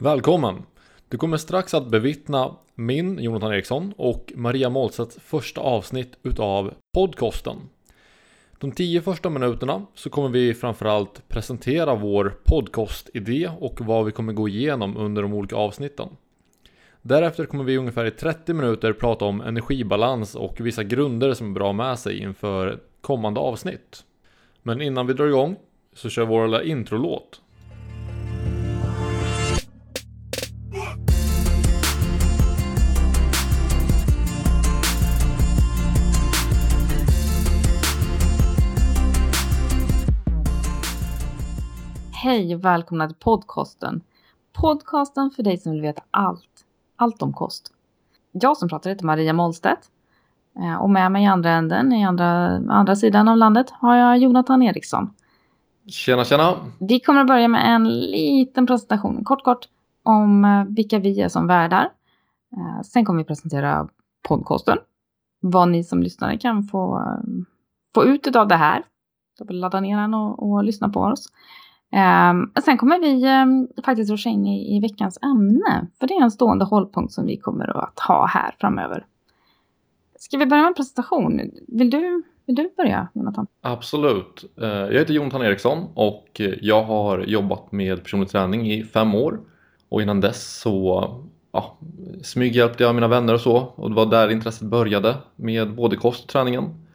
Välkommen! Du kommer strax att bevittna min, Jonathan Eriksson, och Maria Målsets första avsnitt utav podcasten. De tio första minuterna så kommer vi framförallt presentera vår podcastidé och vad vi kommer gå igenom under de olika avsnitten. Därefter kommer vi ungefär i 30 minuter prata om energibalans och vissa grunder som är bra med sig inför kommande avsnitt. Men innan vi drar igång så kör vi vår lilla introlåt. Hej och välkomna till podcasten. Podcasten för dig som vill veta allt. Allt om kost. Jag som pratar heter Maria Målstedt. Eh, och med mig i andra änden, i andra, andra sidan av landet, har jag Jonathan Eriksson. Tjena tjena! Vi kommer att börja med en liten presentation, kort kort, om eh, vilka vi är som värdar. Eh, sen kommer vi presentera podcasten. Vad ni som lyssnare kan få, få ut av det här. Ladda ner den och, och lyssna på oss. Um, sen kommer vi um, faktiskt ruscha in i, i, veckans ämne. För det är en stående hållpunkt som vi kommer att ha här framöver. Ska vi börja med en presentation? Vill du, vill du börja Jonathan? Absolut. Uh, jag heter Jonathan Eriksson och jag har jobbat med personlig träning i fem år. Och innan dess så ja, smyghjälpte jag mina vänner och så. Och det var där intresset började med både kost och träningen.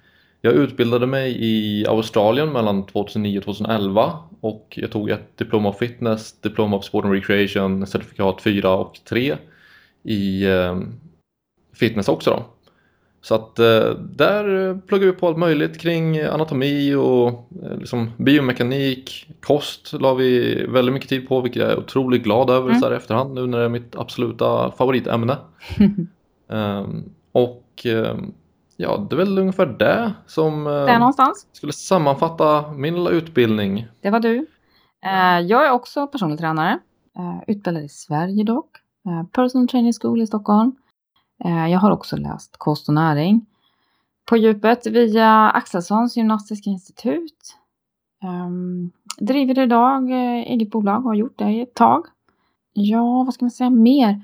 Jag utbildade mig i Australien mellan 2009 och 2011 och jag tog ett Diploma of Fitness, Diploma of Sport and Recreation, certifikat 4 och 3 i eh, fitness också då. Så att eh, där pluggar vi på allt möjligt kring anatomi och eh, liksom biomekanik, kost la vi väldigt mycket tid på vilket jag är otroligt glad över mm. så här efterhand nu när det är mitt absoluta favoritämne. um, och um, Ja, det är väl ungefär det som Där eh, någonstans. skulle sammanfatta min lilla utbildning. Det var du. Eh, jag är också personlig tränare. Eh, utbildad i Sverige dock. Personal Training School i Stockholm. Jag har också läst kost och näring på djupet via Axelssons gymnastiska institut. Ehm, driver idag eget bolag och har gjort det i ett tag. Ja, vad ska man säga mer?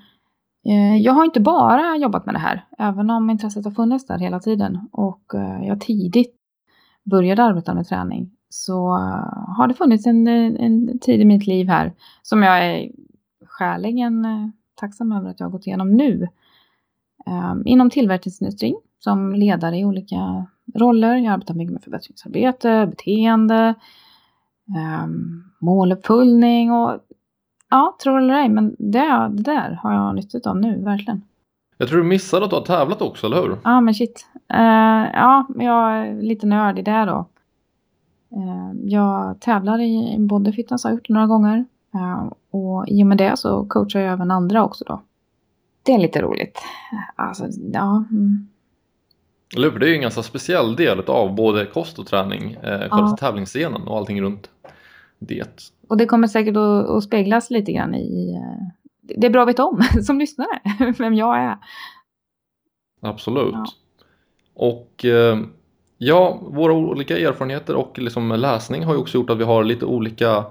Eh, jag har inte bara jobbat med det här, även om intresset har funnits där hela tiden och eh, jag tidigt började arbeta med träning så eh, har det funnits en, en tid i mitt liv här som jag är skäligen tacksam över att jag har gått igenom nu. Inom tillverkningsindustrin som ledare i olika roller. Jag arbetar mycket med förbättringsarbete, beteende, måluppföljning och Ja, tror eller ej, men det, det där har jag nytta av nu, verkligen. Jag tror du missade att du har tävlat också, eller hur? Ja, men shit. Uh, ja, jag är lite nörd i det då. Uh, jag tävlar i bodyfitness, har gjort några gånger. Uh, och i och med det så coachar jag även andra också då. Det är lite roligt. Alltså, ja. Mm. Eller hur? Det är ju en ganska speciell del av både kost och träning, eh, själva ja. tävlingsscenen och allting runt det. Och det kommer säkert att, att speglas lite grann i... Eh, det är bra att veta om som lyssnare vem jag är. Absolut. Ja. Och eh, ja, våra olika erfarenheter och liksom läsning har ju också gjort att vi har lite olika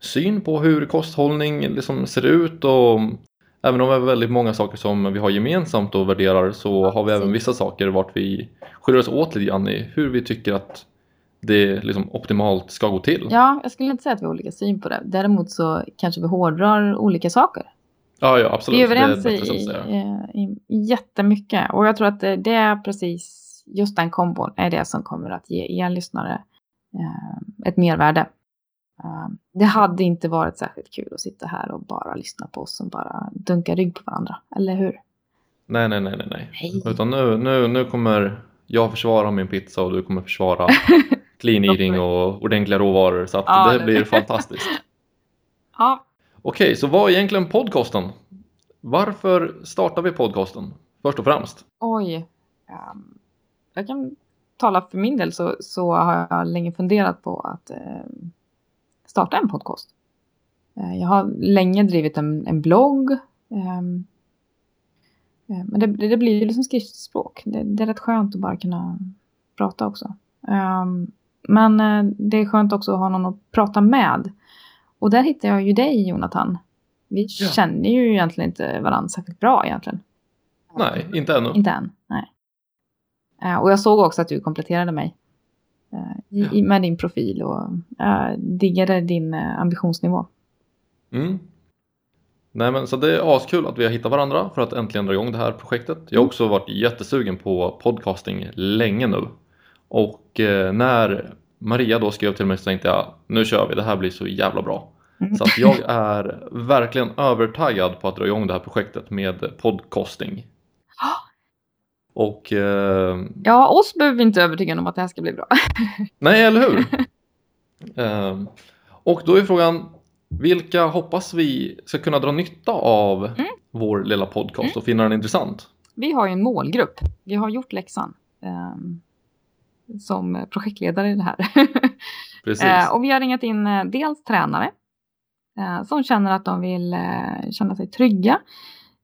syn på hur kosthållning liksom ser ut och även om vi har väldigt många saker som vi har gemensamt och värderar så har vi även vissa saker vart vi skiljer oss åt lite grann i hur vi tycker att det liksom optimalt ska gå till. Ja, jag skulle inte säga att vi har olika syn på det. Däremot så kanske vi hårdrar olika saker. Ja, ja absolut. Vi är överens i, i, i jättemycket. Och jag tror att det, det, är precis just den kombon är det som kommer att ge er lyssnare eh, ett mervärde. Uh, det hade inte varit särskilt kul att sitta här och bara lyssna på oss som bara dunkar rygg på varandra, eller hur? Nej, nej, nej, nej, nej. Utan nu, nu, nu kommer jag försvara min pizza och du kommer försvara clean eating och ordentliga råvaror så att ja, det blir fantastiskt. ja. Okej, så vad är egentligen podcasten? Varför startar vi podcasten först och främst? Oj, um, jag kan tala för min del så, så har jag länge funderat på att uh, starta en podcast. Uh, jag har länge drivit en, en blogg. Um, men det, det, blir ju liksom skriftspråk. Det, det, är rätt skönt att bara kunna prata också. Um, men eh, det är skönt också att ha någon att prata med. Och där hittar jag ju dig Jonathan. Vi Ja. känner ju egentligen inte varandra särskilt bra egentligen. Nej, inte ännu. Inte än, nej. Eh, och jag såg också att du kompletterade mig eh, i, med din profil och uh, diggade din ambitionsnivå. Mm. Nej men så det är askul att vi har hittat varandra för att äntligen dra igång det här projektet. Jag har också varit jättesugen på podcasting länge nu. Och eh, när Maria då skrev till mig så tänkte jag nu kör vi, det här blir så jävla bra. Mm. Så att jag är verkligen övertaggad på att dra igång det här projektet med podcasting. Och eh, Ja, oss behöver vi inte övertyga om att det här ska bli bra. nej, eller hur? Ehm, och då är frågan, vilka hoppas vi ska kunna dra nytta av Mm. vår lilla podcast och finna den intressant? Vi har ju en målgrupp. Vi har gjort läxan ehm, som projektledare i det här. Precis. Eh, och vi har ringat in eh, dels tränare eh, som känner att de vill eh, känna sig trygga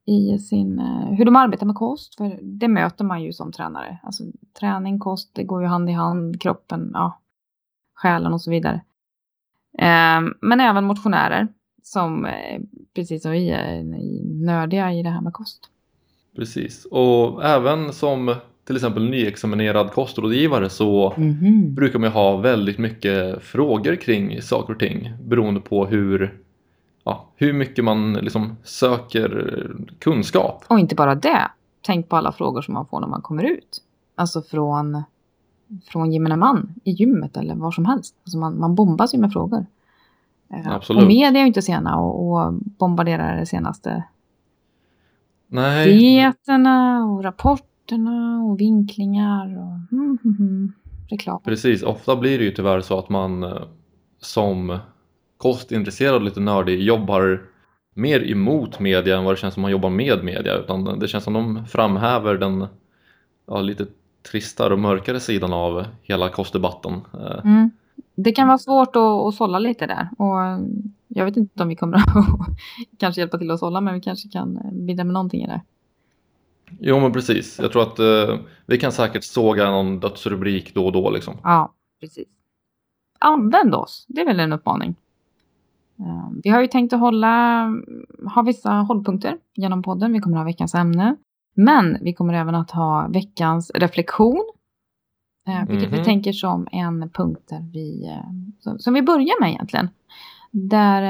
i sin, eh, hur de arbetar med kost. För det möter man ju som tränare. Alltså, träning, kost, det går ju hand i hand, kroppen, ja, själen och så vidare. Eh, men även motionärer som, eh, precis som vi är, nördiga i det här med kost. Precis. Och även som till exempel nyexaminerad kostrådgivare så Mhm. brukar man ha väldigt mycket frågor kring saker och ting beroende på hur, ja, hur mycket man liksom söker kunskap. Och inte bara det. Tänk på alla frågor som man får när man kommer ut. Alltså från, från gemene man i gymmet eller var som helst. Alltså man, man bombas ju med frågor. Eh, Absolut. Och media är ju inte sena och, och bombarderar det senaste. Nej, Dieterna och rapporterna och vinklingar och mm, mm, mm, reklam. precis. Ofta blir det ju tyvärr så att man eh, som kostintresserad och lite nördig jobbar mer emot media än vad det känns som man jobbar med media. Utan det känns som de framhäver den ja, lite tristare och mörkare sidan av hela kostdebatten. Eh, Mm. Det kan vara svårt att, att sålla lite där. Och eh, jag vet inte om vi kommer att kanske hjälpa till att sålla, men vi kanske kan bidra med någonting i det. Jo men precis, jag tror att eh, vi kan säkert såga någon dödsrubrik då och då liksom. Ja, precis. Använd oss, det är väl en uppmaning. Eh, Vi har ju tänkt att hålla, ha vissa hållpunkter genom podden. Vi kommer ha veckans ämne. Men vi kommer även att ha veckans reflektion. eh, Vilket vi Mhm. tänker som en punkt där vi, eh, som, som vi börjar med egentligen. Där,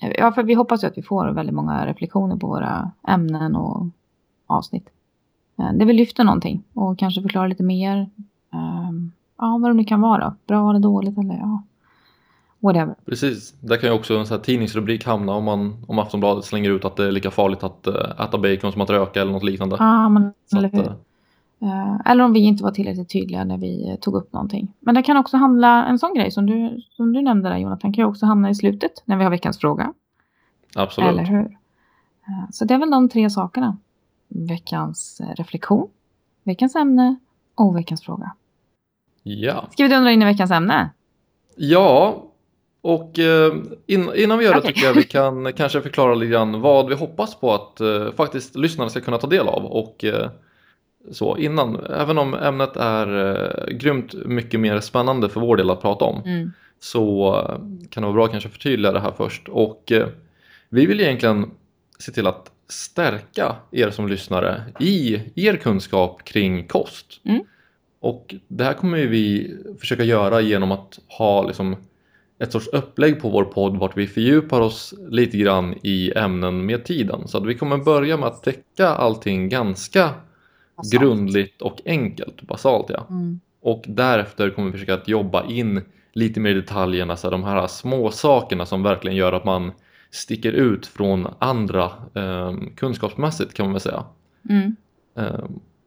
eh, ja för vi hoppas ju att vi får väldigt många reflektioner på våra ämnen och avsnitt. Eh, Där vi lyfter någonting och kanske förklarar lite mer. eh, Ja, vad det nu kan vara. Bra eller dåligt eller ja. Whatever. Precis, där kan ju också en sån här tidningsrubrik hamna om, man, om Aftonbladet slänger ut att det är lika farligt att eh, äta bacon som att röka eller något liknande. Ja, men eller hur. eh, eller om vi inte var tillräckligt tydliga när vi tog upp någonting. Men det kan också handla, en sån grej som du, som du nämnde där Jonathan, kan ju också hamna i slutet när vi har veckans fråga. absolut. Eller hur? Så det är väl de tre sakerna. Veckans eh, reflektion, veckans ämne och veckans fråga. Ja. Ska vi dundra in i veckans ämne? ja, och eh, in, innan vi gör det Okej. tycker jag vi kan kanske förklara lite grann vad vi hoppas på att eh, faktiskt lyssnarna ska kunna ta del av. Och eh, så innan, även om ämnet är eh, grymt mycket mer spännande för vår del att prata om. Mm. så kan det vara bra att kanske förtydliga det här först. Och vi vill egentligen se till att stärka er som lyssnare i er kunskap kring kost. Mm. Och det här kommer vi försöka göra genom att ha liksom ett sorts upplägg på vår podd vart vi fördjupar oss lite grann i ämnen med tiden. Så vi kommer börja med att täcka allting ganska Basalt. grundligt och enkelt, basalt ja. Mm. Och därefter kommer vi försöka att jobba in lite mer i detaljerna, så här, de här små sakerna som verkligen gör att man sticker ut från andra eh, kunskapsmässigt kan man väl säga. Mm. Eh,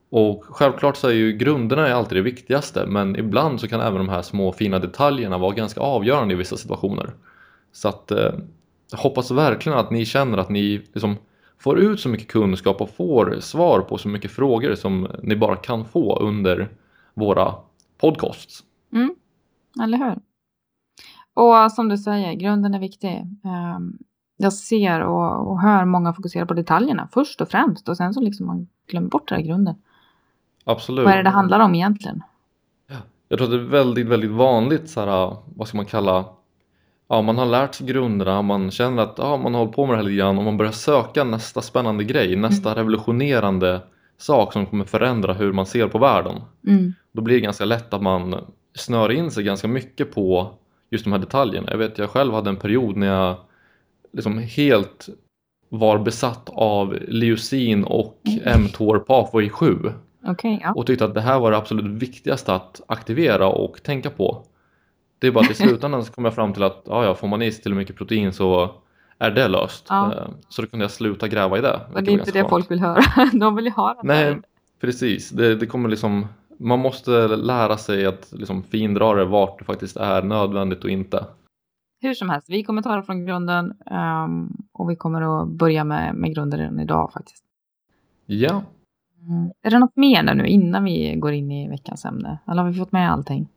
och självklart så är ju grunderna är alltid det viktigaste men ibland så kan även de här små fina detaljerna vara ganska avgörande i vissa situationer. Så att eh, jag hoppas verkligen att ni känner att ni liksom får ut så mycket kunskap och får svar på så mycket frågor som ni bara kan få under våra podcasts. Mm. Eller hur? Och som du säger, grunden är viktig. Ehm, jag ser och, och hör många fokusera på detaljerna först och främst och sen så liksom man glömmer bort den här grunden. Absolut. Vad är det det handlar om egentligen? Jag tror att det är väldigt, väldigt vanligt så här, vad ska man kalla ja, man har lärt sig grunderna, man känner att ja, man har hållit på med det här lite grann och man börjar söka nästa spännande grej, nästa revolutionerande sak som kommer förändra hur man ser på världen. Mm. Då blir det ganska lätt att man snör in sig ganska mycket på just de här detaljerna. Jag vet, jag själv hade en period när jag helt var besatt av leucin och mTOR pathway 7 Okej, ja. och tyckte att det här var det absolut viktigaste att aktivera och tänka på. Det är bara att i slutändan så kom jag fram till att ja, ja, får man i sig till mycket protein så är det löst. Ja. Eh, Så då kunde jag sluta gräva i det. Men det är inte det skönt. folk vill höra. De vill ju ha det Nej, där. precis. Det, det kommer liksom, man måste lära sig att liksom findra det vart det faktiskt är nödvändigt och inte. Hur som helst, vi kommer ta det från grunden ehm, och vi kommer att börja med, med grunden redan idag faktiskt. Ja, Mm. Är det något mer där nu innan vi går in i veckans ämne? Eller har vi fått med allting?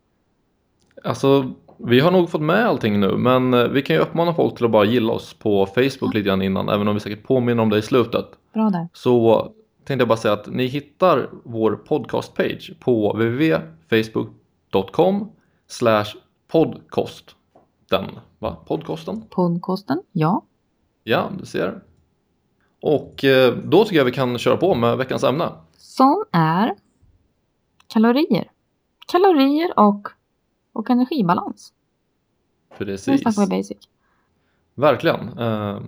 alltså vi har nog fått med allting nu men eh, vi kan ju uppmana folk till att bara gilla oss på Facebook lite grann innan även om vi säkert påminner om det i slutet. Bra där. Så tänkte jag bara säga att ni hittar vår podcastpage på www.facebook.com podcast. Den, va? Podcasten? Podcasten, ja. Ja, du ser. Och eh, då tycker jag vi kan köra på med veckans ämne. Som är kalorier. Kalorier och, och energibalans. Nu Precis. snackar vi basic. Verkligen. Eh,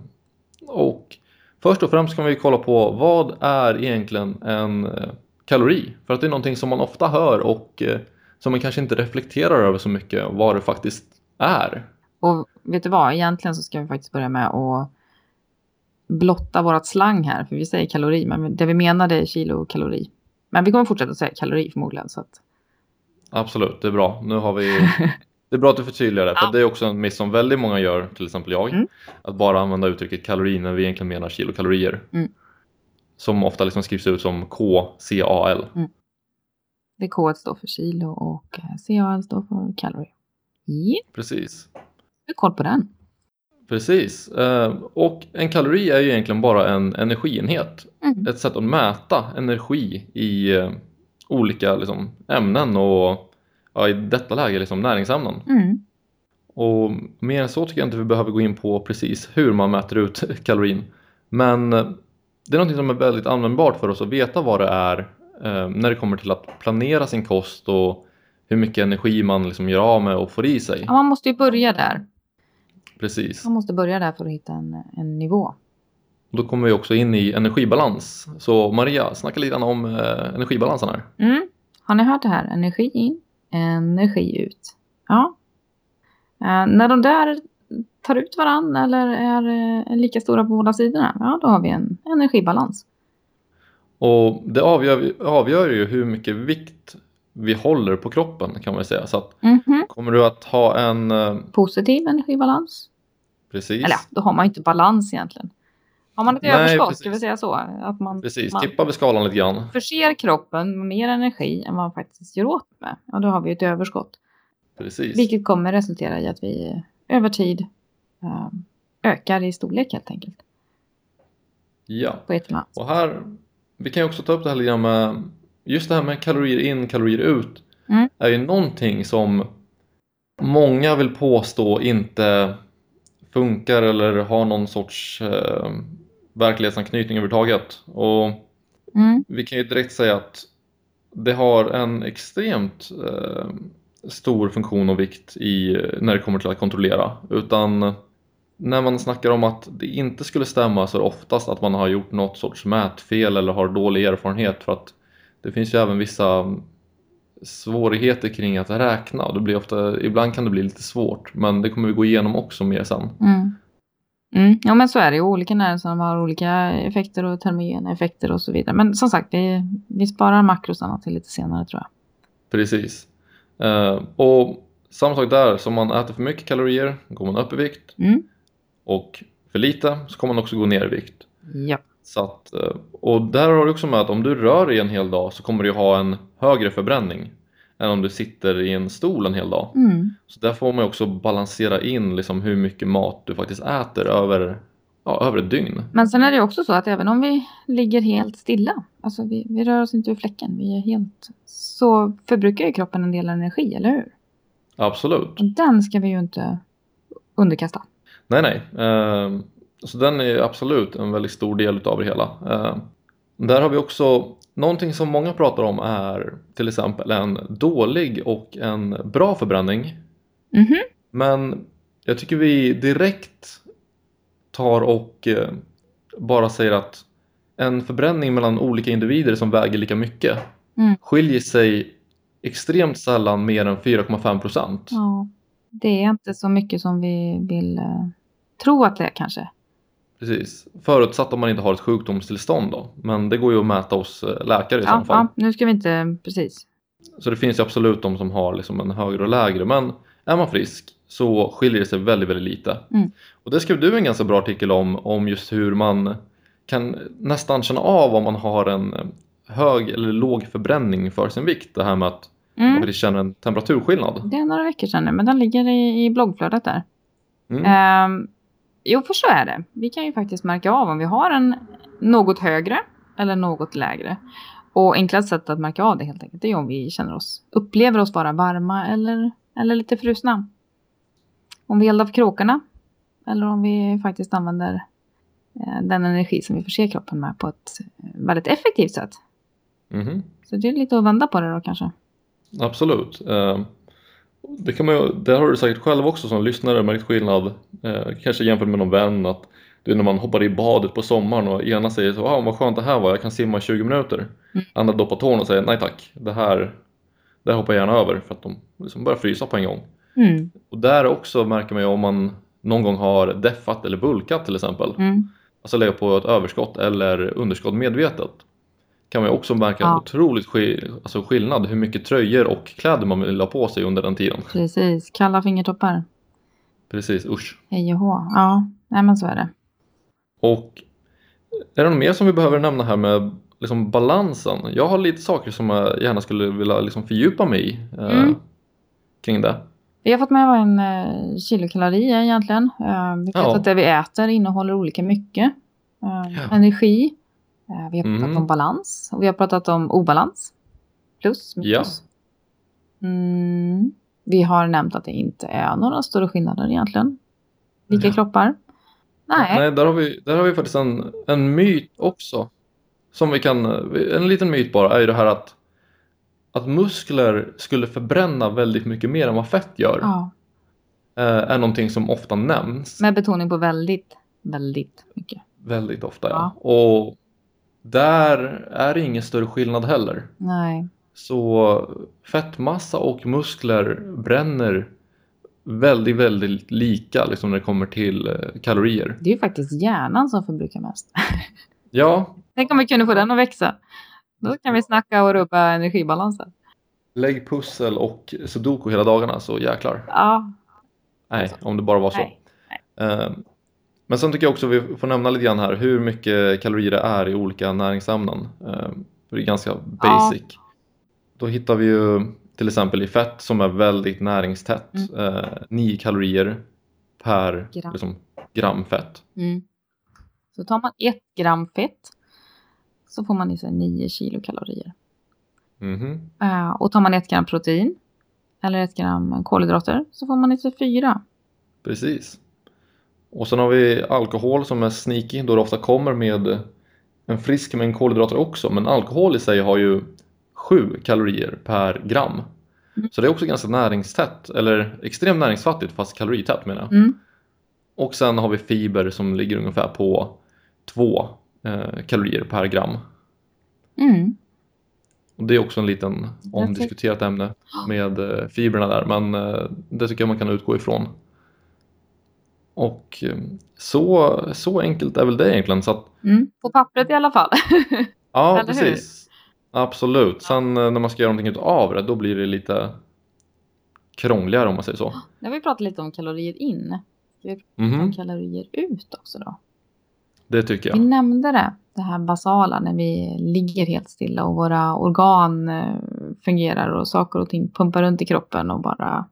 och först och främst kan vi kolla på vad är egentligen en eh, kalori? För att det är någonting som man ofta hör och som man kanske inte reflekterar över så mycket vad det faktiskt är. Och vet du vad, egentligen så ska vi faktiskt börja med att blotta vårat slang här. För vi säger kalori, men det vi menar det är kilokalori. Men vi kommer fortsätta säga kalori förmodligen. Så att, Absolut, det är bra. Nu har vi... Det är bra att du förtydligar det, för Ja. det är också en miss som väldigt många gör, till exempel jag. Mm. Att bara använda uttrycket kalori när vi egentligen menar kilokalorier. Mm. Som ofta liksom skrivs ut som KCAL. det K står för kilo och eh, CAL står för kalori. Ja, Precis. Har koll på den. Precis. Eh, Och en kalori är ju egentligen bara en energienhet. Mm. Ett sätt att mäta energi i eh, olika liksom, ämnen och ja, i detta läge liksom, näringsämnen. Mm. Och mer än så tycker jag inte vi behöver gå in på precis hur man mäter ut kalorin. Men eh, det är något som är väldigt användbart för oss att veta vad det är när det kommer till att planera sin kost och hur mycket energi man liksom gör av med och får i sig. Ja, man måste ju börja där. Precis. Man måste börja där för att hitta en, en nivå. Då kommer vi också in i energibalans. Så Maria, snacka lite om eh, energibalansen här. Mm. Har ni hört det här? Energi in, energi ut. Ja. Eh, när de där tar ut varann eller är eh, lika stora på båda sidorna, ja då har vi en energibalans. Och det avgör, avgör ju hur mycket vikt vi håller på kroppen kan man säga. Så att Mhm. kommer du att ha en... eh, Positiv energibalans. Precis. Eller då har man ju inte balans egentligen. Har man ett Nej, överskott, precis. ska vi säga så? Att man, Precis, man tippa vi skalan lite grann. förser kroppen med mer energi än vad man faktiskt gör åt med. Ja, då har vi ett överskott. Precis. Vilket kommer resultera i att vi över tid eh, ökar i storlek helt enkelt. Ja, På ett annat och här, vi kan ju också ta upp det här lite grann med, just det här med kalorier in, kalorier ut, Mm. är ju någonting som många vill påstå inte funkar eller har någon sorts eh, verklighetsanknytning överhuvudtaget. Och Mm. vi kan ju direkt säga att det har en extremt eh, stor funktion och vikt i, när det kommer till att kontrollera. Utan när man snackar om att det inte skulle stämma så är det oftast att man har gjort något sorts mätfel eller har dålig erfarenhet för att det finns ju även vissa svårigheter kring att räkna och det blir ofta, ibland kan det bli lite svårt men det kommer vi gå igenom också mer sen. Mm. Mm. Ja men så är det ju. Olika näringsämnen har olika effekter och termogena effekter och så vidare. Men som sagt, vi, vi sparar makrosarna till lite senare tror jag. Precis. Eh, och samma sak där, så om man äter för mycket kalorier går man upp i vikt Mm. och för lite så kommer man också gå ner i vikt. Ja. Så att, eh, och där har du också med att om du rör dig en hel dag så kommer du ha en högre förbränning än om du sitter i en stol en hel dag. Mm. Så där får man också balansera in liksom hur mycket mat du faktiskt äter över, ja, över ett dygn. Men sen är det också så att även om vi ligger helt stilla, alltså vi, vi rör oss inte ur fläcken, vi är helt, så förbrukar ju kroppen en del energi, eller hur? Absolut. Och den ska vi ju inte underkasta. Nej, nej. Eh, så den är absolut en väldigt stor del av det hela. Eh, där har vi också någonting som många pratar om är till exempel en dålig och en bra förbränning. Mhm. Men jag tycker vi direkt tar och eh, bara säger att en förbränning mellan olika individer som väger lika mycket Mm. skiljer sig extremt sällan mer än 4,5 procent. Ja, det är inte så mycket som vi vill eh, tro att det är kanske. Precis. Förutsatt om man inte har ett sjukdomstillstånd då. Men det går ju att mäta hos eh, läkare i Ja, sådana fall. ja, nu ska vi inte, precis. Så det finns ju absolut de som har liksom en högre och lägre. Men är man frisk så skiljer det sig väldigt, väldigt lite. Mm. Och det skrev du en ganska bra artikel om, om just hur man kan nästan känna av om man har en eh, hög eller låg förbränning för sin vikt. Det här med att man Mm. faktiskt känner en temperaturskillnad. Det är några veckor sedan nu, men den ligger i, i bloggflödet där. Mm. Ehm, jo, för så är det. Vi kan ju faktiskt märka av om vi har en något högre eller något lägre. Och enklast sätt att märka av det helt enkelt det är om vi känner oss, upplever oss vara varma eller, eller lite frusna. Om vi eldar för kråkorna eller om vi faktiskt använder eh, den energi som vi förser kroppen med på ett eh, väldigt effektivt sätt. Mhm. Så det är lite att vända på det då kanske. Absolut. Det, kan man, ju- det har du säkert själv också som lyssnare märkt skillnad. Eh, kanske jämfört med någon vän att du när man hoppar i badet på sommaren och ena säger så ah, vad skönt det här var, jag kan simma i 20 minuter. Mm. Andra doppar tån och säger nej tack, det här, det här hoppar jag gärna över för att de liksom börjar frysa på en gång. Mm. Och där också märker man ju om man någon gång har deffat eller bulkat till exempel. Mm. Alltså legat på ett överskott eller underskott medvetet. Kan man ju också märka en Ja. otroligt skill- alltså skillnad hur mycket tröjor och kläder man vill ha på sig under den tiden. Precis, kalla fingertoppar. Precis, usch. Hej och hå. Ja, nej men så är det. Och är det något mer som vi behöver nämna här med liksom balansen? Jag har lite saker som jag gärna skulle vilja liksom fördjupa mig i eh, Mm. kring det. Vi har fått med vad en eh, kilokalori är egentligen. Eh, vi vet Ja. att det vi äter innehåller olika mycket eh, Ja. energi. Eh, vi har pratat Mm. om balans och vi har pratat om obalans. Plus, minus. Mm. Vi har nämnt att det inte är några större skillnader egentligen. Vilka Ja. kroppar? Nej. Nej, där har vi, där har vi faktiskt en, en myt också. Som vi kan, en liten myt bara är ju det här att att muskler skulle förbränna väldigt mycket mer än vad fett gör. Ja, eh, är någonting som ofta nämns. med betoning på väldigt, väldigt mycket. Väldigt ofta ja. Och där är det ingen större skillnad heller. Nej. Så fettmassa och muskler bränner väldigt, väldigt lika liksom när det kommer till eh, kalorier. Det är ju faktiskt hjärnan som förbrukar mest. Ja, Tänk om vi kunde få den att växa. Då kan vi snacka och rubba energibalansen. lägg pussel och sudoku hela dagarna så jäklar. Ja, Nej, om det bara var så. nej. Eh, Men sen tycker jag också vi får nämna lite grann här hur mycket kalorier det är i olika näringsämnen. Eh, för Det är ganska basic. Då hittar vi ju till exempel i fett som är väldigt näringstätt. Eh, 9 kalorier per Gram. liksom, gram fett. Mm. Så tar man ett gram fett så får man i sig 9 kilokalorier. Mhm. Eh, och tar man ett gram protein eller ett gram kolhydrater så får man i sig 4. Precis. Och sen har vi alkohol som är sneaky då det ofta kommer med en frisk mängd kolhydrater också. Men alkohol i sig har ju 7 kalorier per gram. Mm. Så det är också ganska näringstätt, eller extremt näringsfattigt fast kaloritätt menar jag. Mm. Och sen har vi fiber som ligger ungefär på 2 eh, kalorier per gram. Mm. Och det är också en liten omdiskuterat ämne med eh, fibrerna där men eh, det tycker jag man kan utgå ifrån. Och eh, så, så enkelt är väl det egentligen. Så att, Mm. På pappret i alla fall. ja, Eller hur? precis. Absolut. Sen eh, när man ska göra någonting av det då blir det lite krångligare om man säger så. nu har vi pratat lite om kalorier in. Ska vi prata Mhm, om kalorier ut också då? Det tycker Vi jag. nämnde det, det här basala när vi ligger helt stilla och våra organ eh, fungerar och saker och ting pumpar runt i kroppen och bara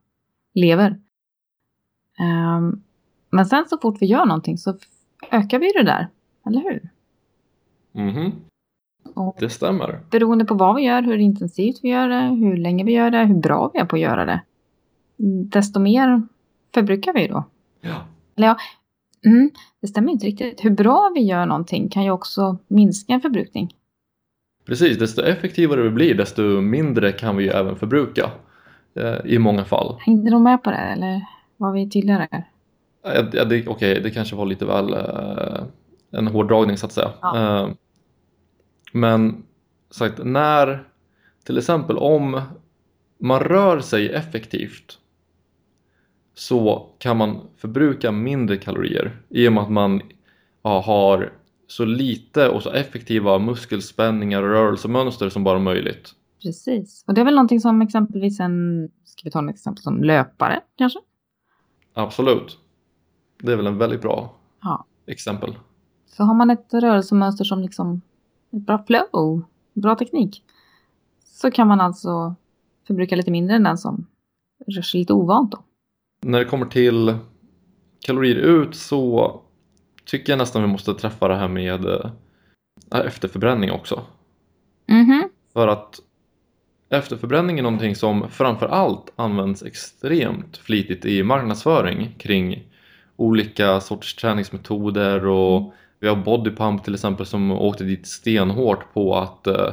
lever. Ehm, men sen så fort vi gör någonting så ökar vi det där, eller hur? Mhm, Det stämmer. beroende på vad vi gör, hur intensivt vi gör det, hur länge vi gör det, hur bra vi är på att göra det. Desto mer förbrukar vi då. Ja. Eller ja, mm, det stämmer inte riktigt. Hur bra vi gör någonting kan ju också minska en förbrukning. Precis, desto effektivare vi blir desto mindre kan vi ju även förbruka eh, i många fall. Hängde de med på det eller var vi tydligare? Ja, det- Okej, okay, det kanske var lite väl eh, en hårdragning så att säga. Ja. Eh, men sagt, när till exempel om man rör sig effektivt så kan man förbruka mindre kalorier i och med att man ja, har så lite och så effektiva muskelspänningar och rörelsemönster som bara möjligt. Precis. Och det är väl någonting som exempelvis en, ska vi ta ett exempel som löpare kanske? Absolut. Det är väl en väldigt bra Ja. exempel. Så har man ett rörelsemönster som liksom ett bra flow, bra teknik. Så kan man alltså förbruka lite mindre än den som rör sig lite ovant då. När det kommer till kalorier ut så tycker jag nästan vi måste träffa det här med eh, efterförbränning också. Mhm. För att efterförbränning är någonting som framför allt används extremt flitigt i marknadsföring kring olika sorts träningsmetoder och vi har bodypump till exempel som åkte dit stenhårt på att eh,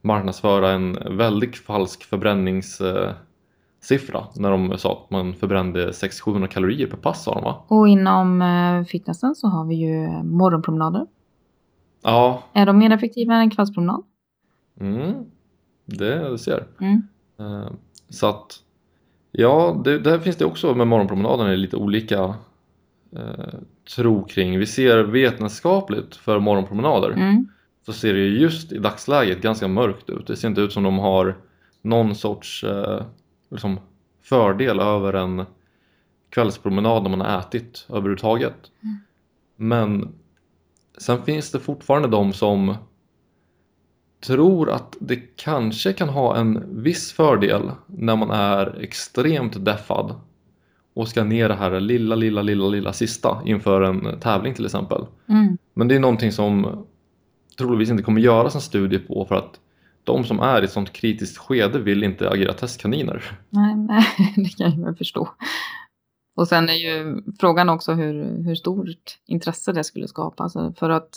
marknadsföra en väldigt falsk förbränningssiffra när de sa att man förbrände 600-700 kalorier per pass sa de va? Och inom eh, fitnessen så har vi ju morgonpromenader. Ja, Är de mer effektiva än en kvällspromenad? mm, det ser. Mm. Eh, Så att ja, det, där finns det också med morgonpromenaden är lite olika eh, tro kring. Vi ser vetenskapligt för morgonpromenader Mm. så ser det ju just i dagsläget ganska mörkt ut. Det ser inte ut som de har någon sorts eh, liksom fördel över en kvällspromenad när man har ätit överhuvudtaget. Mm. Men sen finns det fortfarande de som tror att det kanske kan ha en viss fördel när man är extremt deffad och ska ner det här lilla, lilla, lilla, lilla sista inför en tävling till exempel. Mm. Men det är någonting som troligtvis inte kommer göras en studie på för att de som är i ett sånt kritiskt skede vill inte agera testkaniner. Nej, nej, det kan jag förstå. Och sen är ju frågan också hur, hur stort intresse det skulle skapa. Alltså för att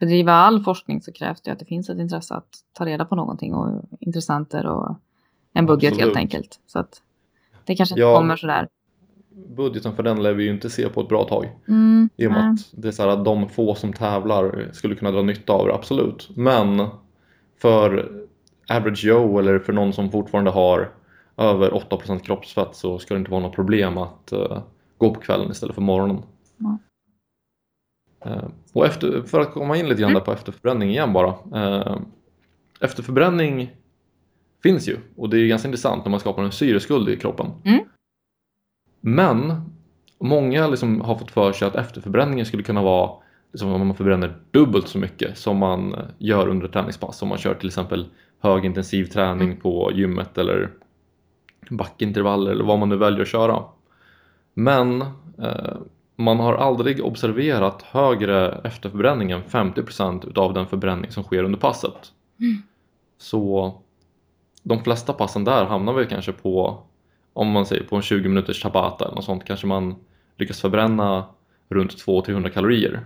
bedriva all forskning så krävs det att det finns ett intresse att ta reda på någonting och intressenter och en budget Absolut. helt enkelt. Så att det kanske inte Ja. kommer sådär. Budgeten för den lär vi ju inte se på ett bra tag. Mm, I och med nej. att det är så att de få som tävlar skulle kunna dra nytta av det, absolut. Men för average Joe eller för någon som fortfarande har över 8% kroppsfett så ska det inte vara något problem att eh, gå på kvällen istället för morgonen. Nej. Eh, och efter, för att komma in lite grann där på efterförbränning igen bara. Eh, efterförbränning finns ju och det är ganska intressant när man skapar en syreskuld i kroppen. Mm. Men många liksom har fått för sig att efterförbränningen skulle kunna vara liksom om man förbränner dubbelt så mycket som man eh, gör under ett träningspass. Om man kör till exempel högintensiv träning Mm. på gymmet eller backintervaller eller vad man nu väljer att köra. Men eh, man har aldrig observerat högre efterförbränning än 50% utav den förbränning som sker under passet. Mm. Så de flesta passen där hamnar vi kanske på om man säger på en 20 minuters tabata eller något sånt kanske man lyckas förbränna runt 200-300 kalorier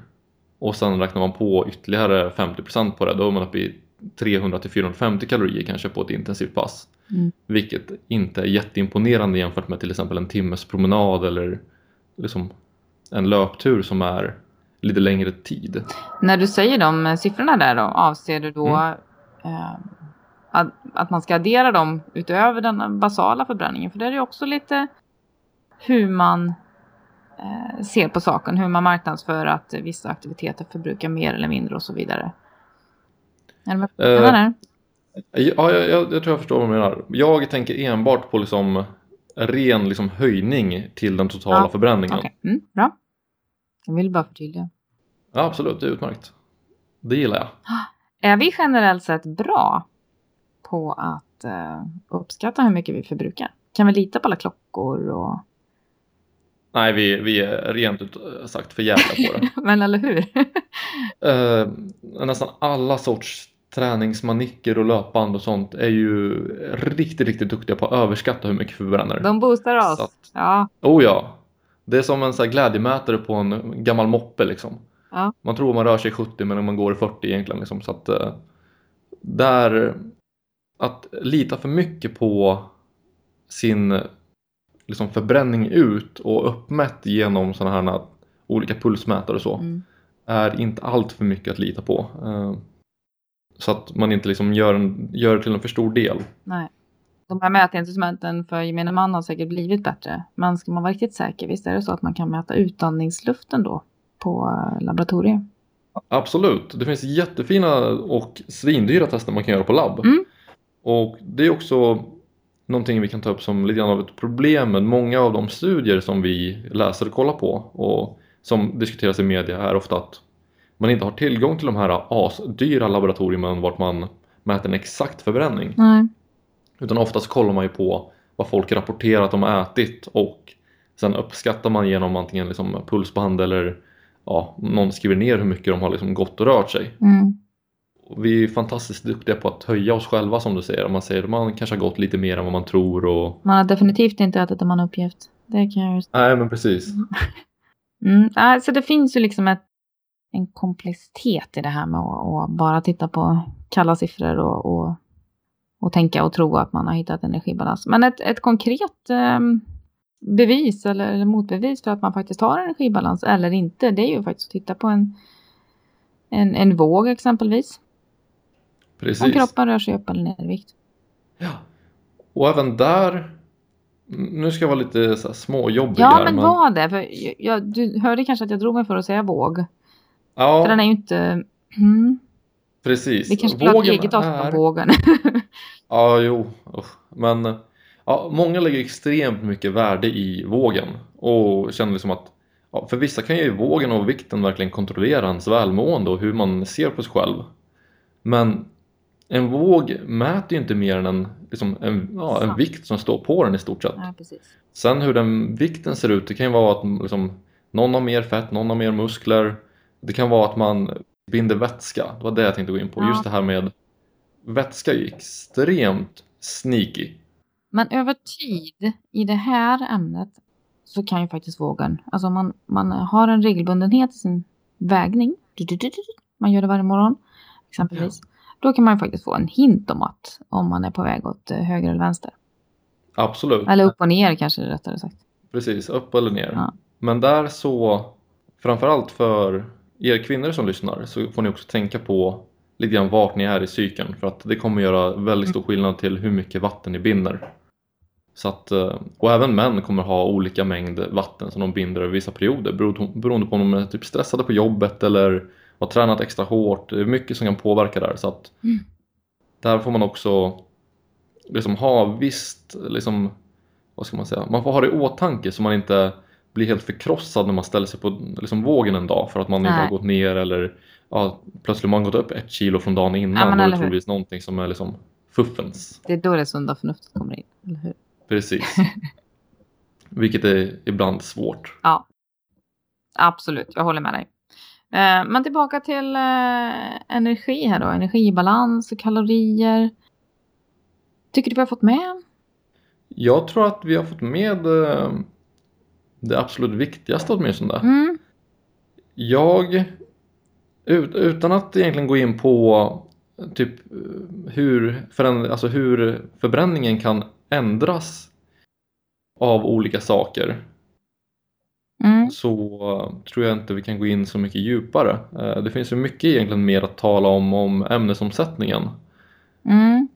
och sen räknar man på ytterligare 50% på det då är man uppe i 300-450 kalorier kanske på ett intensivt pass Mm. vilket inte är jätteimponerande jämfört med till exempel en timmes promenad eller liksom en löptur som är lite längre tid. När du säger de siffrorna där då, avser du då Mm. eh, att, att man ska addera dem utöver den basala förbränningen? För det är ju också lite hur man eh, ser på saken, hur man marknadsför att vissa aktiviteter förbrukar mer eller mindre och så vidare. Är du med menar? Ja, jag, jag, jag tror jag förstår vad du menar. Jag tänker enbart på liksom ren liksom höjning till den totala Ja, förbränningen. Okej, mm, bra. Jag vill bara förtydliga. Ja, absolut, det är utmärkt. Det gillar jag. Är vi generellt sett bra på att eh, uppskatta hur mycket vi förbrukar? Kan vi lita på alla klockor och... Nej, vi, vi är rent ut sagt för jävla på det. Men eller hur? Eh, nästan alla sorts träningsmanicker och löpband och sånt är ju riktigt, riktigt duktiga på att överskatta hur mycket vi förbränner. De boostar oss. Att- Ja, Oh ja! Det är som en så här glädjemätare på en gammal moppe liksom. Ja. Man tror man rör sig i 70 men man går i 40 egentligen liksom. Så att eh, där att lita för mycket på sin liksom förbränning ut och uppmätt genom sådana här olika pulsmätare och så Mm. är inte allt för mycket att lita på. Eh, Så att man inte liksom gör, en, gör det till en för stor del. Nej. De här mätinstrumenten för gemene man har säkert blivit bättre. Men ska man vara riktigt säker, visst är det så att man kan mäta utandningsluften då på eh, laboratorier? Absolut, det finns jättefina och svindyra tester man kan göra på labb. Mm. Och det är också någonting vi kan ta upp som lite grann av ett problem med många av de studier som vi läser och kollar på och som diskuteras i media är ofta att man inte har tillgång till de här asdyra laboratorierna vart man mäter en exakt förbränning. Nej. Utan oftast kollar man ju på vad folk rapporterar att de har ätit och sen uppskattar man genom antingen liksom pulsband eller ja, någon skriver ner hur mycket de har liksom gått och rört sig. Mm. Vi är fantastiskt duktiga på att höja oss själva som du säger. Man säger att man kanske har gått lite mer än vad man tror och... Man har definitivt inte ätit det man uppgett. Det kan jag Nej men precis. Mm. Alltså det finns ju liksom ett, en komplexitet i det här med att, att bara titta på kalla siffror och, och, och tänka och tro att man har hittat energibalans. Men ett, ett konkret ehm, bevis eller, eller motbevis för att man faktiskt har energibalans eller inte, det är ju faktiskt att titta på en, en, en våg exempelvis. Om Precis. kroppen rör sig upp eller ner i vikt. Ja. Och även där, nu ska jag vara lite så här småjobbig Ja, här men var det? För jag, du hörde kanske att jag drog mig för att säga våg. För Ja, den är ju inte... Mm, precis. vi kanske skulle ha ett eget avsnitt är- om vågen. Ja, jo. Men ja, många lägger extremt mycket värde i vågen och känner liksom att ja, för vissa kan ju vågen och vikten verkligen kontrollera ens välmående och hur man ser på sig själv. Men en våg mäter ju inte mer än en, liksom en, ja, en vikt som står på den i stort sett. Ja. Sen hur den vikten ser ut, det kan ju vara att liksom, någon har mer fett, någon har mer muskler. Det kan vara att man binder vätska. Det var det jag tänkte gå in på. Ja. Just det här med vätska är ju extremt sneaky. Men över tid i det här ämnet så kan ju faktiskt vågen, alltså man, man har en regelbundenhet i sin vägning, man gör det varje morgon exempelvis, då kan man faktiskt få en hint om att om man är på väg åt eh, höger eller vänster. Absolut. Eller upp och ner kanske det rättare sagt. Precis, upp eller ner. Ja. Men där så, framförallt för er kvinnor som lyssnar, så får ni också tänka på lite grann vart ni är i cykeln. För att det kommer göra väldigt stor skillnad till hur mycket vatten ni binder. Så att, eh, och även män kommer ha olika mängd vatten som de binder över vissa perioder bero- beroende på om de är typ stressade på jobbet eller har tränat extra hårt. Det är mycket som kan påverka där. Så att Mm. där får man också liksom ha visst, liksom, vad ska man säga, man får ha det i åtanke så man inte blir helt förkrossad när man ställer sig på liksom, vågen en dag för att man inte Nej. har gått ner eller ja, plötsligt har man gått upp ett kilo från dagen innan. Ja, då är det troligtvis någonting som är liksom fuffens. Det är då det sunda förnuftet kommer in, eller hur? Precis. Vilket är ibland svårt. Ja, absolut. Jag håller med dig. Eh, Men tillbaka till eh, energi här då. Energibalans och kalorier. Tycker du vi har fått med? Jag tror att vi har fått med eh, det absolut viktigaste åtminstone. Mm. Jag, ut, utan att egentligen gå in på typ hur, föränd- alltså hur förbränningen kan ändras av olika saker Mm. så tror jag inte vi kan gå in så mycket djupare. Eh, Det finns ju mycket egentligen mer att tala om om ämnesomsättningen. Mm.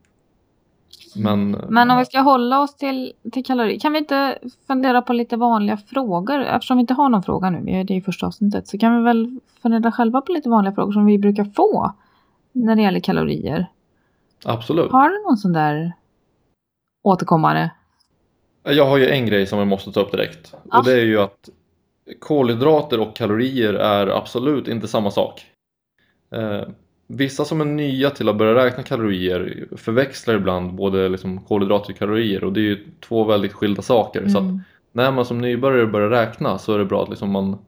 Men, Men om vi ska hålla oss till, till kalorier. Kan vi inte fundera på lite vanliga frågor? Eftersom vi inte har någon fråga nu. Det är ju första avsnittet. Så kan vi väl fundera själva på lite vanliga frågor som vi brukar få. När det gäller kalorier. absolut. Har du någon sån där återkommande? Jag har ju en grej som jag måste ta upp direkt. Ja. Och det är ju att kolhydrater och kalorier är absolut inte samma sak. Eh, vissa som är nya till att börja räkna kalorier förväxlar ibland både liksom kolhydrater och kalorier och det är ju två väldigt skilda saker. Så att Mm. när man som nybörjare börjar räkna så är det bra att liksom man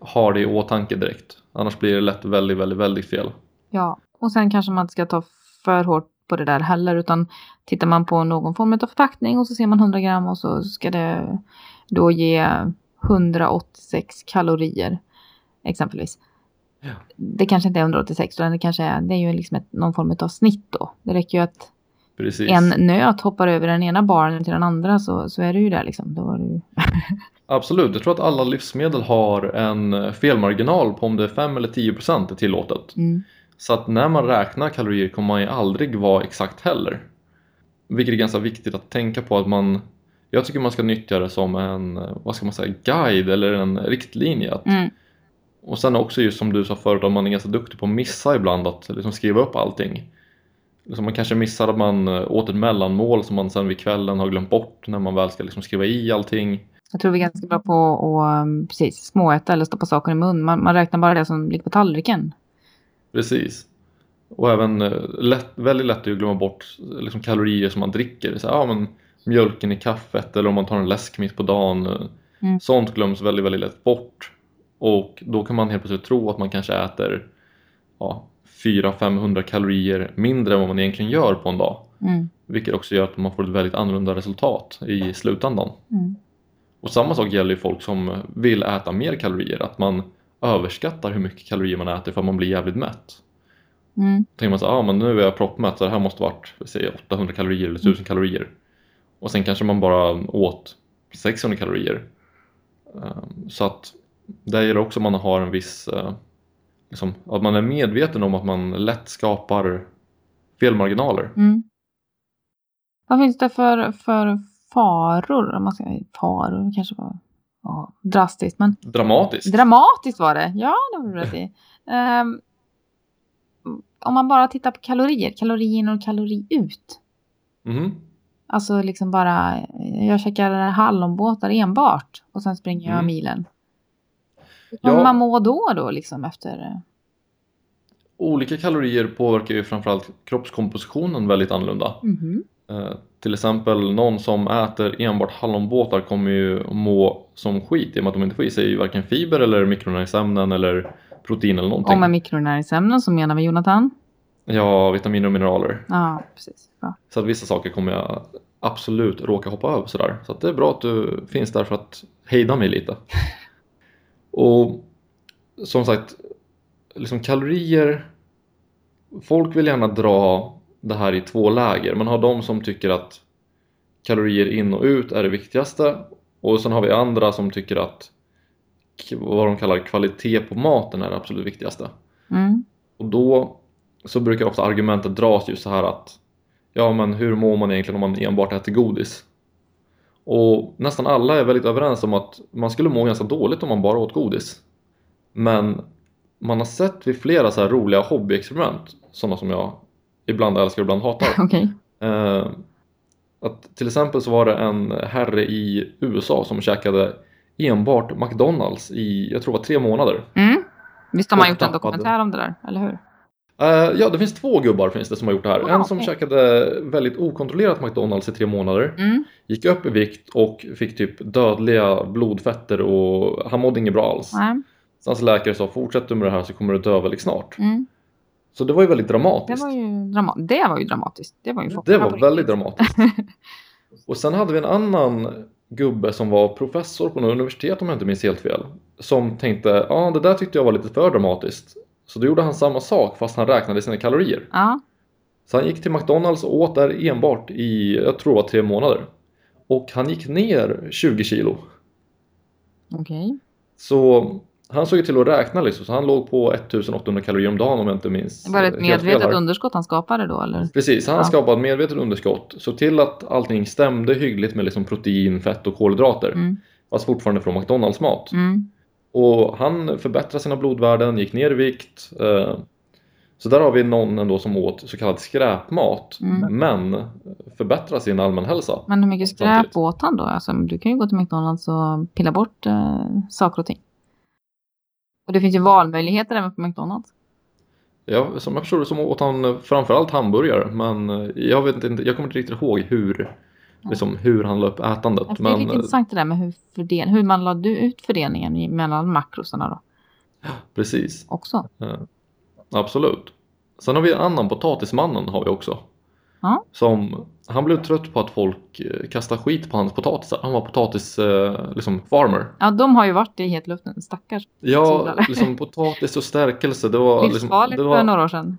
har det i åtanke direkt. Annars blir det lätt väldigt, väldigt, väldigt fel. Ja, och sen kanske man inte ska ta för hårt på det där heller. Utan tittar man på någon form av förpackning och så ser man 100 gram och så ska det då ge 186 kalorier exempelvis. Ja. Det kanske inte är 186 utan det kanske är, det är ju liksom ett, någon form av snitt då. Det räcker ju att Precis. en nöt hoppar över den ena baren till den andra så, så är det ju där liksom. Då det ju... Absolut, jag tror att alla livsmedel har en felmarginal på om det är 5 eller 10 procent är tillåtet. Mm. Så att när man räknar kalorier kommer man ju aldrig vara exakt heller. Vilket är ganska viktigt att tänka på att man Jag tycker man ska nyttja det som en, vad ska man säga, guide eller en riktlinje. Mm. Och sen också just som du sa förut, att man är ganska duktig på att missa ibland att liksom skriva upp allting. Liksom man kanske missar att man eh, åt ett mellanmål som man sen vid kvällen har glömt bort när man väl ska liksom skriva i allting. Jag tror vi är ganska bra på att um, precis, småäta eller stoppa saker i mun. Man, man räknar bara det som ligger på tallriken. Precis. Och även eh, lätt, väldigt lätt att glömma bort liksom, kalorier som man dricker. Så, ja, men, mjölken i kaffet eller om man tar en läsk mitt på dagen. Mm. Sånt glöms väldigt, väldigt lätt bort. Och då kan man helt plötsligt tro att man kanske äter ja, 400-500 kalorier mindre än vad man egentligen gör på en dag. Mm. Vilket också gör att man får ett väldigt annorlunda resultat i slutändan. Mm. Och samma sak gäller ju folk som vill äta mer kalorier. Att man överskattar hur mycket kalorier man äter för att man blir jävligt mätt. Mm. tänker man så ah, men nu är jag proppmätt så det här måste varit säg, 800 kalorier eller 1000 kalorier. Och sen kanske man bara åt 600 kalorier. Ehm, Så att där gäller också att man har en viss, eh, liksom, att man är medveten om att man lätt skapar felmarginaler. Mm. Vad finns det för, för faror? Om man ska, faror kanske var ja, drastiskt. Men Dramatiskt. dramatiskt var det. Ja, det du rätt i. Ehm, om man bara tittar på kalorier. Kalori in och kalori ut. Mhm. Alltså liksom bara, jag käkar hallonbåtar enbart och sen springer jag Mm. milen. Hur kommer Ja. man må då då liksom efter? Olika kalorier påverkar ju framförallt kroppskompositionen väldigt annorlunda. Mhm. Eh, till exempel någon som äter enbart hallonbåtar kommer ju må som skit i och med att de inte får i sig varken fiber eller mikronäringsämnen eller protein eller någonting. Och med mikronäringsämnen så menar vi Jonathan? Ja, vitaminer och mineraler. Ja, precis. Bra. Så att vissa saker kommer jag absolut råka hoppa över sådär. Så att det är bra att du finns där för att hejda mig lite. Och som sagt, liksom kalorier. Folk vill gärna dra det här i två läger. Man har de som tycker att kalorier in och ut är det viktigaste. Och sen har vi andra som tycker att vad de kallar kvalitet på maten är det absolut viktigaste. Mm. Och då så brukar ofta argumentet dras just så här att ja men hur mår man egentligen om man enbart äter godis? Och nästan alla är väldigt överens om att man skulle må ganska dåligt om man bara åt godis. Men man har sett vid flera så här roliga hobbyexperiment, sådana som jag ibland älskar och ibland hatar. Okej. Eh, att till exempel så var det en herre i USA som käkade enbart McDonalds i, jag tror det var tre månader. Mm. Visst har man gjort en dokumentär om det där, eller hur? Eh, ja, det finns två gubbar finns det som har gjort det här. Ah, en som käkade väldigt okontrollerat McDonalds i tre månader, Mm. gick upp i vikt och fick typ dödliga blodfetter och han mådde inget bra alls. Så hans läkare sa fortsätter du med det här så kommer du dö väldigt snart. Mm. Så det var ju väldigt Det, dramatiskt. var ju drama- det var ju dramatiskt. Det var ju Det var väldigt dramatiskt. Och sen hade vi en annan gubbe som var professor på något universitet om jag inte minns helt fel. Som tänkte, ja det där tyckte jag var lite för dramatiskt. Så då gjorde han samma sak fast han räknade sina kalorier. Ja. Så han gick till McDonalds och åt där enbart i, jag tror det var tre månader. Och han gick ner 20 kilo. Okej. Så han såg ju till att räkna liksom, så han låg på 1800 kalorier om dagen om jag inte minns Var det ett medvetet underskott han skapade då, eller? Precis, han Ja. skapade ett medvetet underskott. Såg till att allting stämde hyggligt med liksom protein, fett och kolhydrater. Mm. Fast fortfarande från McDonalds mat. Mm. Och han förbättrade sina blodvärden, gick ner i vikt. eh, Så där har vi någon ändå som åt så kallad skräpmat. Mm. Men förbättrar sin allmänhälsa. Men hur mycket skräp Samtidigt. åt han då? Alltså, du kan ju gå till McDonalds och pilla bort eh, saker och ting. Och det finns ju valmöjligheter även på McDonalds. Ja, som jag förstår det så åt han framförallt hamburgare. Men eh, jag, vet inte, jag kommer inte riktigt ihåg hur, liksom, hur han la upp ätandet. Alltså, det är Men lite intressant det där med hur, fördel- hur man lade ut fördelningen mellan makrosarna då precis. också. Eh, Absolut. Sen har vi en annan potatismannen har vi också. Ja. Som, han blev trött på att folk eh, kastar skit på hans potatisar. Han var potatis eh, liksom farmer. Ja, de har ju varit i hetluften, stackars. Ja, Solare. liksom potatis och stärkelse. Det var, liksom, det för var några år sedan.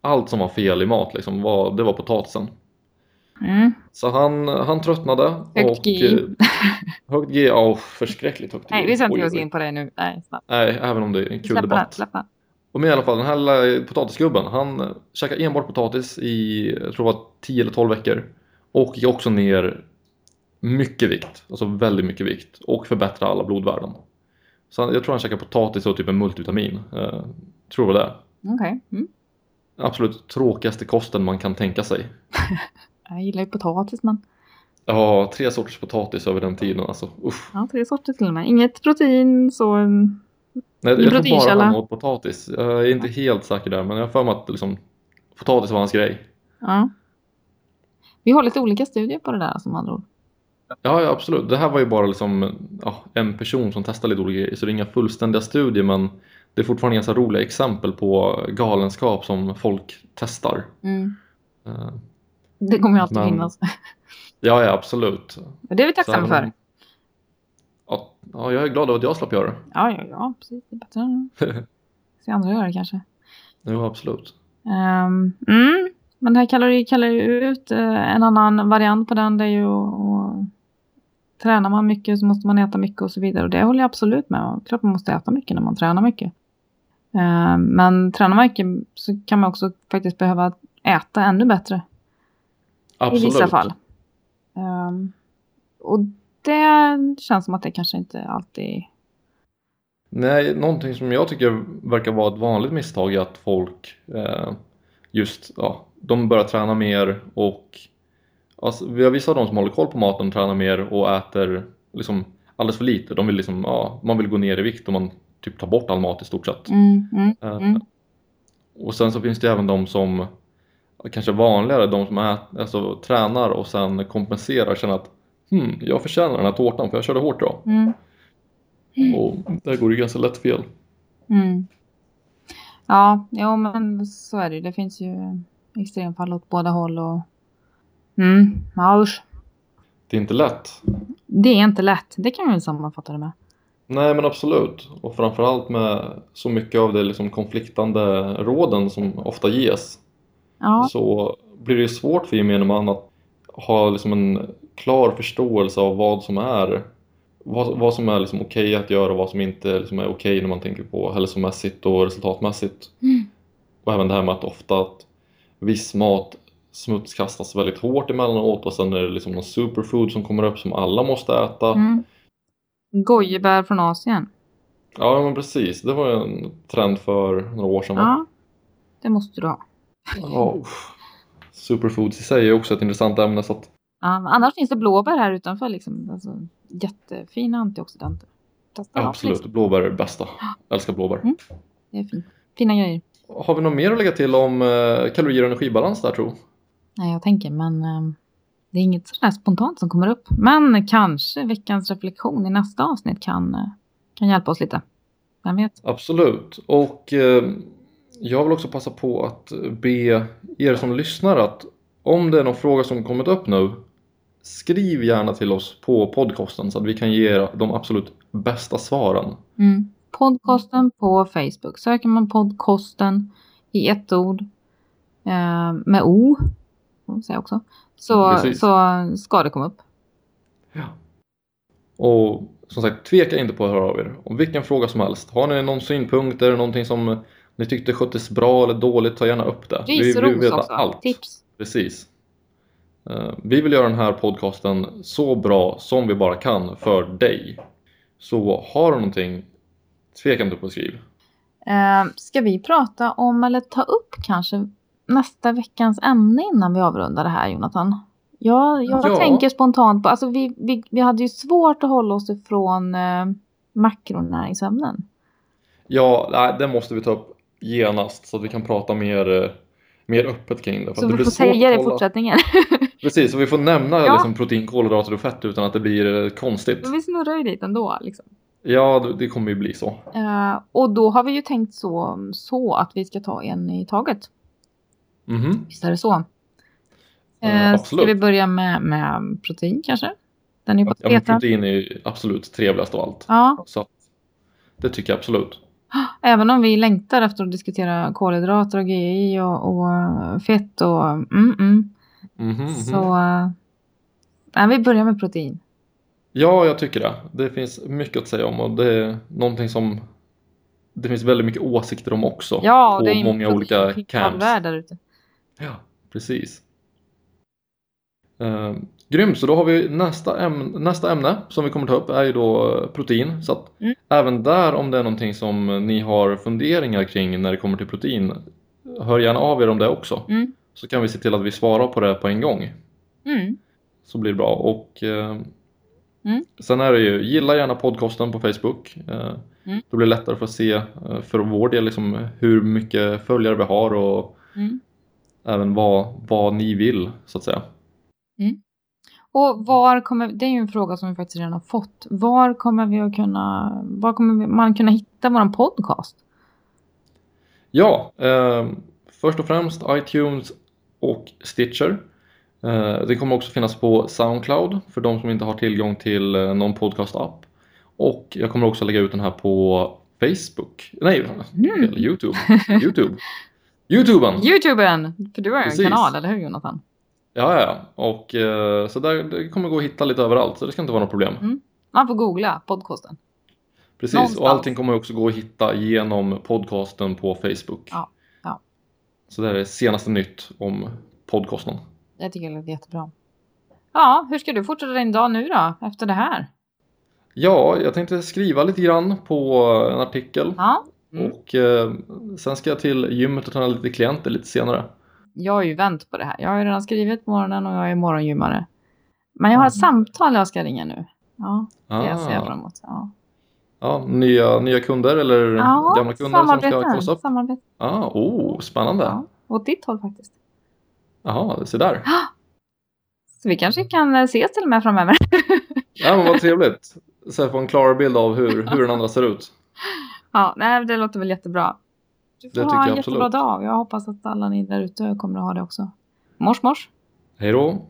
allt som var fel i mat liksom. Var, det var potatisen. Mm. Så han, han tröttnade. Högt och, G. eh, Högt G, ja förskräckligt högt G. Nej, vi ska inte ge oss in på det nu. Nej, snabbt. Nej, även om det är en kul Släpp den, debatt. släpp den. Och men i alla fall, den här lilla potatisgubben, han käkade enbart potatis i, jag tror det var 10 eller 12 veckor. Och gick också ner mycket vikt, alltså väldigt mycket vikt. Och förbättrade alla blodvärden. Så han, jag tror han käkade potatis och typ en multivitamin. Eh, tror det var det. Okej. Mm. Absolut tråkigaste kosten man kan tänka sig. Jag gillar ju potatis, men Ja, tre sorters potatis över den tiden alltså. Usch. ja, tre sorter till och med. Inget protein, så... Nej, jag tror bara han åt potatis. Jag är inte helt säker där, men jag har för mig att liksom, potatis var hans grej. Ja. Vi har lite olika studier på det där som andra ord. Ja, ja, absolut. Det här var ju bara liksom, ja, en person som testade lite olika grejer, så det är inga fullständiga studier, men det är fortfarande ganska roliga exempel på galenskap som folk testar. Mm. Det kommer ju alltid Men- finnas. Ja, ja, absolut. Och det är vi tacksamma för. Ja, ja, jag är glad över att jag slapp göra det. Ja, ja, ja, precis. Det är bättre än se andra göra det kanske. Jo, absolut. Ehm, mm. Men det här kallar ju, kallar ju ut eh, en annan variant på den. Det är ju att- tränar man mycket så måste man äta mycket och så vidare. Och det håller jag absolut med om. Klart man måste äta mycket när man tränar mycket. Ehm, men tränar man mycket så kan man också faktiskt behöva äta ännu bättre. Absolut. I vissa fall. Ehm, och det känns som att det kanske inte alltid... Nej, någonting som jag tycker verkar vara ett vanligt misstag är att folk eh, just, ja, de börjar träna mer och alltså, vi har vissa av dem som håller koll på maten, tränar mer och äter liksom alldeles för lite. De vill liksom, ja, man vill gå ner i vikt och man typ tar bort all mat i stort sett. Mm, mm, Eh, mm. Och sen så finns det även de som kanske vanligare, de som ät, alltså, tränar och sen kompenserar och känner att hmm, jag förtjänar den här tårtan för jag körde hårt idag. Mm, Och där går det ganska lätt fel. mm. Ja, jo, men så är det ju. Det finns ju extremfall åt båda håll. Och... Mm, ja, usch. Det är inte lätt. Det är inte lätt. Det kan vi väl sammanfatta det med. Nej men absolut. Och framförallt med så mycket av det liksom konfliktande råden som ofta ges Ja, så blir det svårt för gemene man att ha liksom en klar förståelse av vad som är vad, vad som är liksom okej att göra och vad som inte liksom är okej när man tänker på hälsomässigt och resultatmässigt. Mm. Och även det här med att ofta att viss mat smutskastas väldigt hårt emellanåt och sen är det liksom någon superfood som kommer upp som alla måste äta. mm. Gojibär från Asien. Ja men precis, det var ju en trend för några år sedan. Ja, det måste du ha. Ja. Superfoods i sig är också ett intressant ämne så att Ja, annars finns det blåbär här utanför. Liksom. Alltså, jättefina antioxidanter. Testa absolut, liksom. blåbär är det bästa. Jag älskar blåbär. Mm. Det är fint. Fina grejer. Har vi något mer att lägga till om eh, kalorier och energibalans där tro? Nej, jag tänker, men ehm, det är inget sådär spontant som kommer upp. Men kanske veckans reflektion i nästa avsnitt kan, eh, kan hjälpa oss lite. Vem vet? Absolut. Och eh, jag vill också passa på att be er som lyssnar att om det är någon fråga som kommit upp nu skriv gärna till oss på podcasten så att vi kan ge er de absolut bästa svaren. Mm. Podcasten på Facebook. Söker man podcasten i ett ord eh, med O, också, så, Precis. så ska det komma upp. Ja. Och som sagt, tveka inte på att höra av er om vilken fråga som helst. Har ni någon synpunkt, är det någonting som ni tyckte sköttes bra eller dåligt, ta gärna upp det. Ris och vill veta också. allt. Tips. Precis. Eh, Vi vill göra den här podcasten så bra som vi bara kan för dig. Så har du någonting, tveka inte på att skriva. Eh, ska vi prata om, eller ta upp kanske nästa veckans ämne innan vi avrundar det här, Jonathan? Ja, jag Ja. tänker spontant på, alltså vi, vi, vi hade ju svårt att hålla oss ifrån eh, makronäringsämnen. Ja, det måste vi ta upp genast så att vi kan prata mer, eh, mer öppet kring det. Så det vi blir får säga det i fortsättningen. Precis, så vi får nämna Ja. liksom, protein, kolhydrater och fett utan att det blir eh, konstigt. Men vi snurrar ju dit ändå. Liksom. Ja, det- det kommer ju bli så. Eh, och då har vi ju tänkt så, så att vi ska ta en i taget. Mhm. Visst är det så? Eh, absolut. Ska vi börja med, med protein kanske? Den är ju Ja, protein är ju absolut trevligast av allt. Ja, Så det tycker jag absolut. Även om vi längtar efter att diskutera kolhydrater och GI och, och fett och mm, mm, Mhm, mhm. så eh, nej, vi börjar med protein. Ja, jag tycker det. Det finns mycket att säga om och det är någonting som det finns väldigt mycket åsikter om också Ja, på det är många olika camps. där ute. Ja, precis. Grymt, så då har vi nästa, äm- nästa ämne som vi kommer ta upp är ju då eh, protein. Så att Mm. även där om det är någonting som ni har funderingar kring när det kommer till protein, hör gärna av er om det också. Mm. Så kan vi se till att vi svarar på det på en gång. Mm. Så blir det bra. Och eh, Mm. sen är det ju, gilla gärna podcasten på Facebook. Eh, Mm. Då blir det lättare för att se eh, för vår del liksom, hur mycket följare vi har och Mm. även vad, vad ni vill så att säga. Och var kommer, det är ju en fråga som vi faktiskt redan har fått. Var kommer vi att kunna, var kommer man kunna hitta våran podcast? Ja, eh, först och främst iTunes och Stitcher. Eh, det kommer också finnas på Soundcloud för de som inte har tillgång till eh, någon podcast-app. Och jag kommer också lägga ut den här på Facebook. Nej, Mm. Youtube. Youtube. Youtuben! Youtuben! För du har ju en kanal, eller hur Jonathan? Ja, ja. Och eh, så där, det kommer gå att hitta lite överallt så det ska inte vara något problem. Man får googla podcasten. Precis, Någonstans. och allting kommer också gå att hitta genom podcasten på Facebook. Ja, ja. Så det här är senaste nytt om podcasten. Jag tycker det låter jättebra. Ja, hur ska du fortsätta din dag nu då, efter det här? Ja, jag tänkte skriva lite grann på en artikel Ja. Mm. och eh, sen ska jag till gymmet och träna lite klienter lite senare. Jag har ju vänt på det här. Jag har ju redan skrivit på morgonen och jag är morgongymmare. Men jag har ett Mm. samtal jag ska ringa nu. Ja, det Ah, ser jag fram emot. Ja, ja, nya, nya kunder eller ja gamla kunder som ska kollas upp? samarbete. Ah, oh, spännande! Ja, åt ditt håll faktiskt. Jaha, se där. Så vi kanske kan eh, ses till och med framöver. Ja, men vad trevligt! Så jag får en klarare bild av hur, hur den andra ser ut. ja, nej, det låter väl jättebra. Du får Det ha en jättebra absolut. dag. Jag hoppas att alla ni där ute kommer att ha det också. Mors, mors. Hej då!